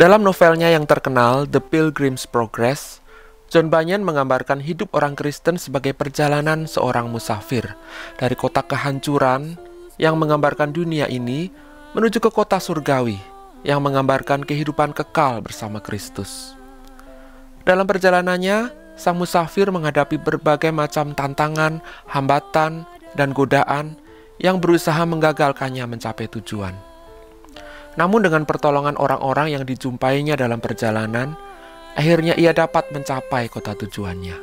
Dalam novelnya yang terkenal, The Pilgrim's Progress, John Bunyan menggambarkan hidup orang Kristen sebagai perjalanan seorang musafir dari kota kehancuran yang menggambarkan dunia ini menuju ke kota surgawi yang menggambarkan kehidupan kekal bersama Kristus. Dalam perjalanannya, sang musafir menghadapi berbagai macam tantangan, hambatan, dan godaan yang berusaha menggagalkannya mencapai tujuan. Namun dengan pertolongan orang-orang yang dijumpainya dalam perjalanan, akhirnya ia dapat mencapai kota tujuannya.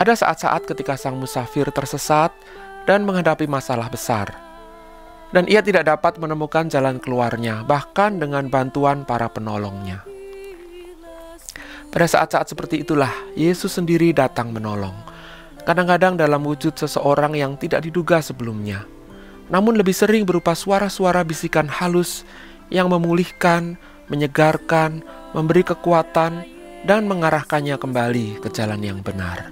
Ada saat-saat ketika sang musafir tersesat dan menghadapi masalah besar. Dan ia tidak dapat menemukan jalan keluarnya, bahkan dengan bantuan para penolongnya. Pada saat-saat seperti itulah, Yesus sendiri datang menolong. Kadang-kadang dalam wujud seseorang yang tidak diduga sebelumnya namun lebih sering berupa suara-suara bisikan halus yang memulihkan, menyegarkan, memberi kekuatan, dan mengarahkannya kembali ke jalan yang benar.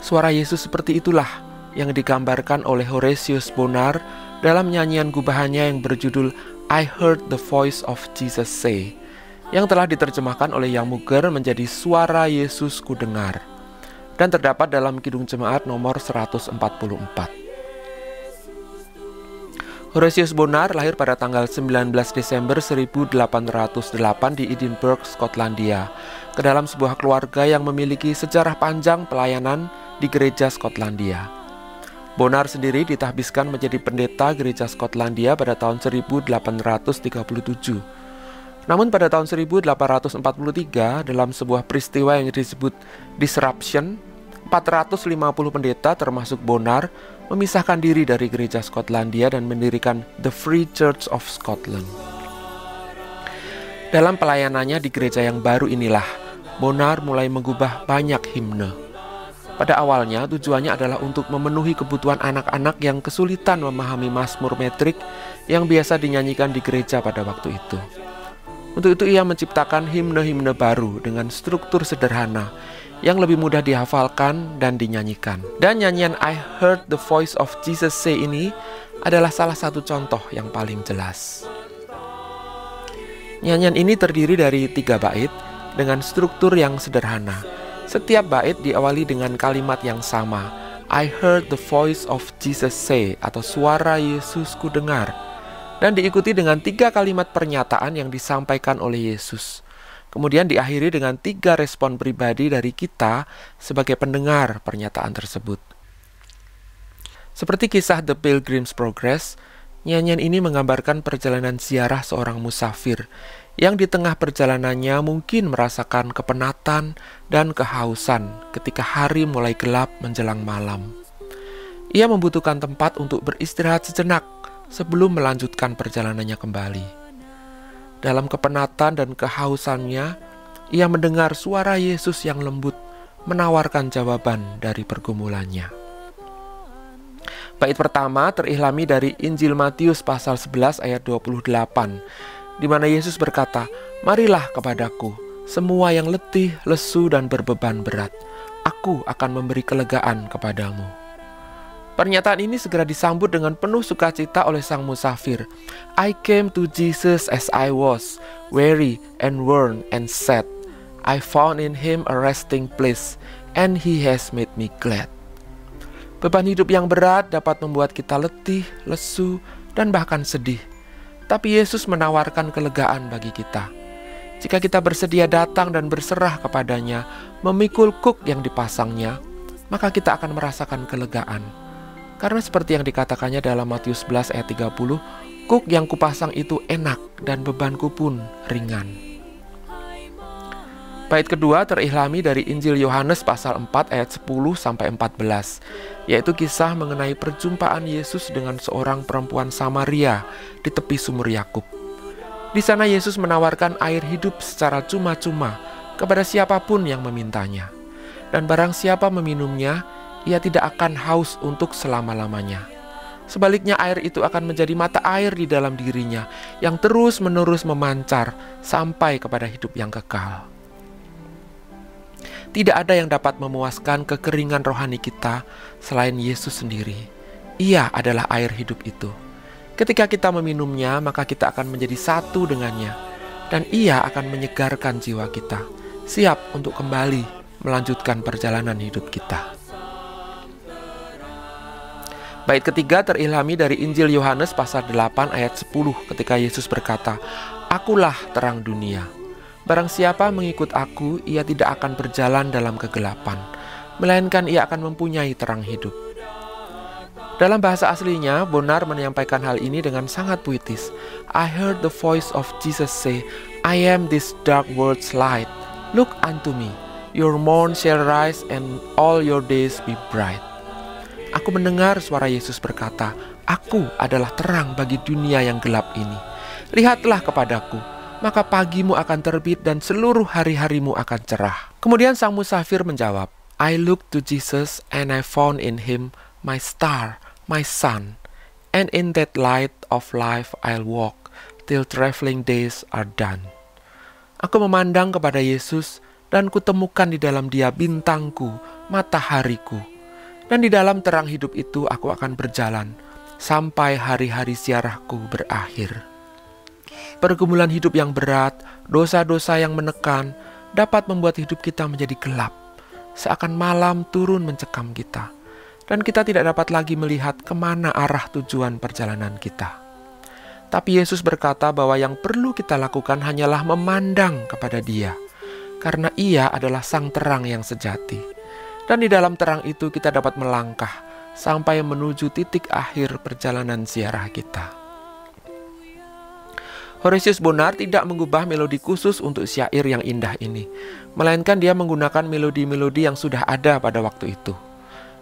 Suara Yesus seperti itulah yang digambarkan oleh Horatius Bonar dalam nyanyian gubahannya yang berjudul I Heard the Voice of Jesus Say, yang telah diterjemahkan oleh Yang Muger menjadi Suara Yesus Dengar dan terdapat dalam Kidung Jemaat nomor 144. Horatius Bonar lahir pada tanggal 19 Desember 1808 di Edinburgh, Skotlandia, ke dalam sebuah keluarga yang memiliki sejarah panjang pelayanan di gereja Skotlandia. Bonar sendiri ditahbiskan menjadi pendeta gereja Skotlandia pada tahun 1837. Namun pada tahun 1843 dalam sebuah peristiwa yang disebut disruption 450 pendeta termasuk Bonar memisahkan diri dari gereja Skotlandia dan mendirikan The Free Church of Scotland. Dalam pelayanannya di gereja yang baru inilah, Bonar mulai mengubah banyak himne. Pada awalnya tujuannya adalah untuk memenuhi kebutuhan anak-anak yang kesulitan memahami Mazmur metrik yang biasa dinyanyikan di gereja pada waktu itu. Untuk itu ia menciptakan himne-himne baru dengan struktur sederhana yang lebih mudah dihafalkan dan dinyanyikan. Dan nyanyian I Heard the Voice of Jesus Say ini adalah salah satu contoh yang paling jelas. Nyanyian ini terdiri dari tiga bait dengan struktur yang sederhana. Setiap bait diawali dengan kalimat yang sama. I heard the voice of Jesus say atau suara Yesus ku dengar. Dan diikuti dengan tiga kalimat pernyataan yang disampaikan oleh Yesus. Kemudian diakhiri dengan tiga respon pribadi dari kita sebagai pendengar pernyataan tersebut. Seperti kisah The Pilgrim's Progress, nyanyian ini menggambarkan perjalanan ziarah seorang musafir yang di tengah perjalanannya mungkin merasakan kepenatan dan kehausan ketika hari mulai gelap menjelang malam. Ia membutuhkan tempat untuk beristirahat sejenak sebelum melanjutkan perjalanannya kembali. Dalam kepenatan dan kehausannya, ia mendengar suara Yesus yang lembut menawarkan jawaban dari pergumulannya. Bait pertama terilhami dari Injil Matius pasal 11 ayat 28, di mana Yesus berkata, Marilah kepadaku, semua yang letih, lesu, dan berbeban berat. Aku akan memberi kelegaan kepadamu. Pernyataan ini segera disambut dengan penuh sukacita oleh sang musafir. I came to Jesus as I was, weary and worn and sad. I found in him a resting place, and he has made me glad. Beban hidup yang berat dapat membuat kita letih, lesu, dan bahkan sedih. Tapi Yesus menawarkan kelegaan bagi kita. Jika kita bersedia datang dan berserah kepadanya, memikul kuk yang dipasangnya, maka kita akan merasakan kelegaan. Karena seperti yang dikatakannya dalam Matius 11 ayat 30, kuk yang kupasang itu enak dan bebanku pun ringan. Bait kedua terilhami dari Injil Yohanes pasal 4 ayat 10 sampai 14, yaitu kisah mengenai perjumpaan Yesus dengan seorang perempuan Samaria di tepi sumur Yakub. Di sana Yesus menawarkan air hidup secara cuma-cuma kepada siapa pun yang memintanya. Dan barang siapa meminumnya, ia tidak akan haus untuk selama-lamanya. Sebaliknya air itu akan menjadi mata air di dalam dirinya yang terus-menerus memancar sampai kepada hidup yang kekal. Tidak ada yang dapat memuaskan kekeringan rohani kita selain Yesus sendiri. Ia adalah air hidup itu. Ketika kita meminumnya, maka kita akan menjadi satu dengannya, dan ia akan menyegarkan jiwa kita, siap untuk kembali melanjutkan perjalanan hidup kita. Bait ketiga terilhami dari Injil Yohanes pasal 8 ayat 10 ketika Yesus berkata, Akulah terang dunia. Barang siapa mengikut aku, ia tidak akan berjalan dalam kegelapan, melainkan ia akan mempunyai terang hidup. Dalam bahasa aslinya, Bonar menyampaikan hal ini dengan sangat puitis. I heard the voice of Jesus say, I am this dark world's light. Look unto me. Your morn shall rise and all your days be bright. Aku mendengar suara Yesus berkata, Aku adalah terang bagi dunia yang gelap ini. Lihatlah kepadaku, maka pagimu akan terbit dan seluruh hari-harimu akan cerah. Kemudian sang musafir menjawab, I looked to Jesus and I found in him my star, my sun, and in that light of life I'll walk till traveling days are done. Aku memandang kepada Yesus dan kutemukan di dalam dia bintangku, matahariku. Dan di dalam terang hidup itu aku akan berjalan sampai hari-hari siarahku berakhir. Pergumulan hidup yang berat, dosa-dosa yang menekan, dapat membuat hidup kita menjadi gelap seakan malam turun mencekam kita, dan kita tidak dapat lagi melihat ke mana arah tujuan perjalanan kita. Tapi Yesus berkata bahwa yang perlu kita lakukan hanyalah memandang kepada Dia, karena Ia adalah Sang Terang yang sejati, dan di dalam terang itu kita dapat melangkah sampai menuju titik akhir perjalanan ziarah kita. Horatius Bonar tidak mengubah melodi khusus untuk syair yang indah ini, melainkan dia menggunakan melodi-melodi yang sudah ada pada waktu itu.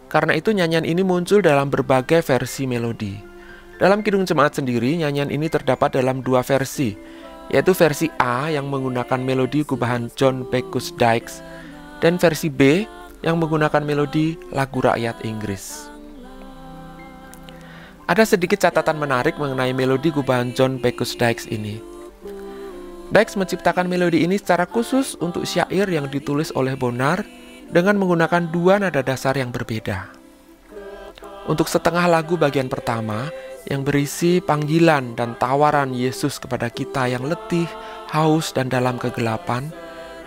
Karena itu nyanyian ini muncul dalam berbagai versi melodi. Dalam Kidung Jemaat sendiri, nyanyian ini terdapat dalam dua versi, yaitu versi A yang menggunakan melodi gubahan John Bacchus Dykes dan versi B yang menggunakan melodi lagu rakyat Inggris. Ada sedikit catatan menarik mengenai melodi gubahan John Bacchus Dykes ini. Dykes menciptakan melodi ini secara khusus untuk syair yang ditulis oleh Bonar dengan menggunakan dua nada dasar yang berbeda. Untuk setengah lagu bagian pertama yang berisi panggilan dan tawaran Yesus kepada kita yang letih, haus, dan dalam kegelapan,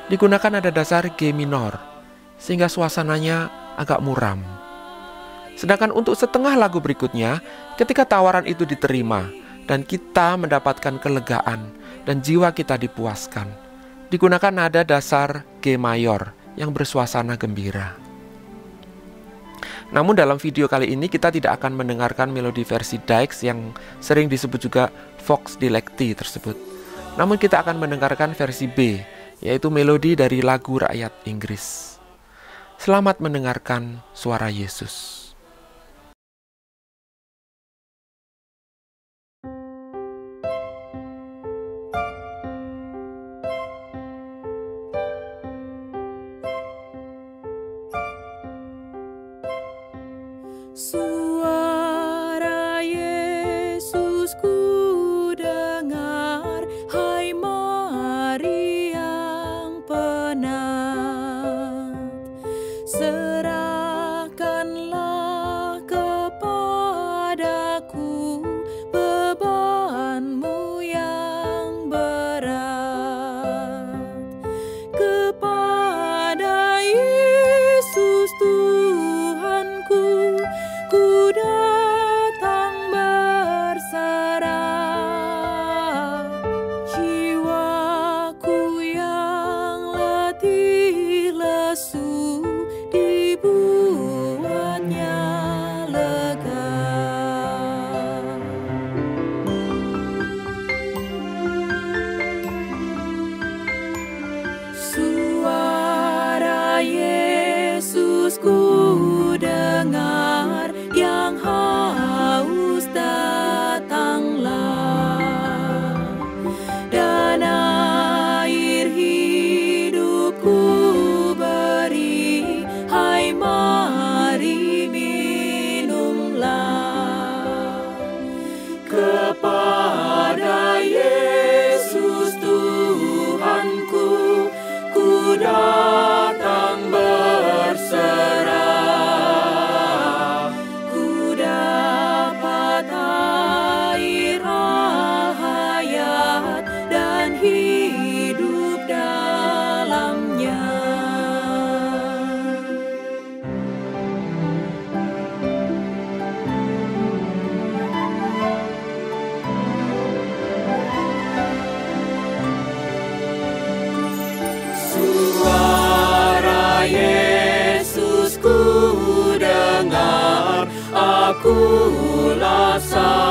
digunakan nada dasar G minor, sehingga suasananya agak muram. Sedangkan untuk setengah lagu berikutnya, ketika tawaran itu diterima dan kita mendapatkan kelegaan dan jiwa kita dipuaskan, digunakan nada dasar G mayor yang bersuasana gembira. Namun dalam video kali ini kita tidak akan mendengarkan melodi versi Dykes yang sering disebut juga Vox Dilecti tersebut. Namun kita akan mendengarkan versi B, yaitu melodi dari lagu rakyat Inggris. Selamat mendengarkan suara Yesus. kulasan.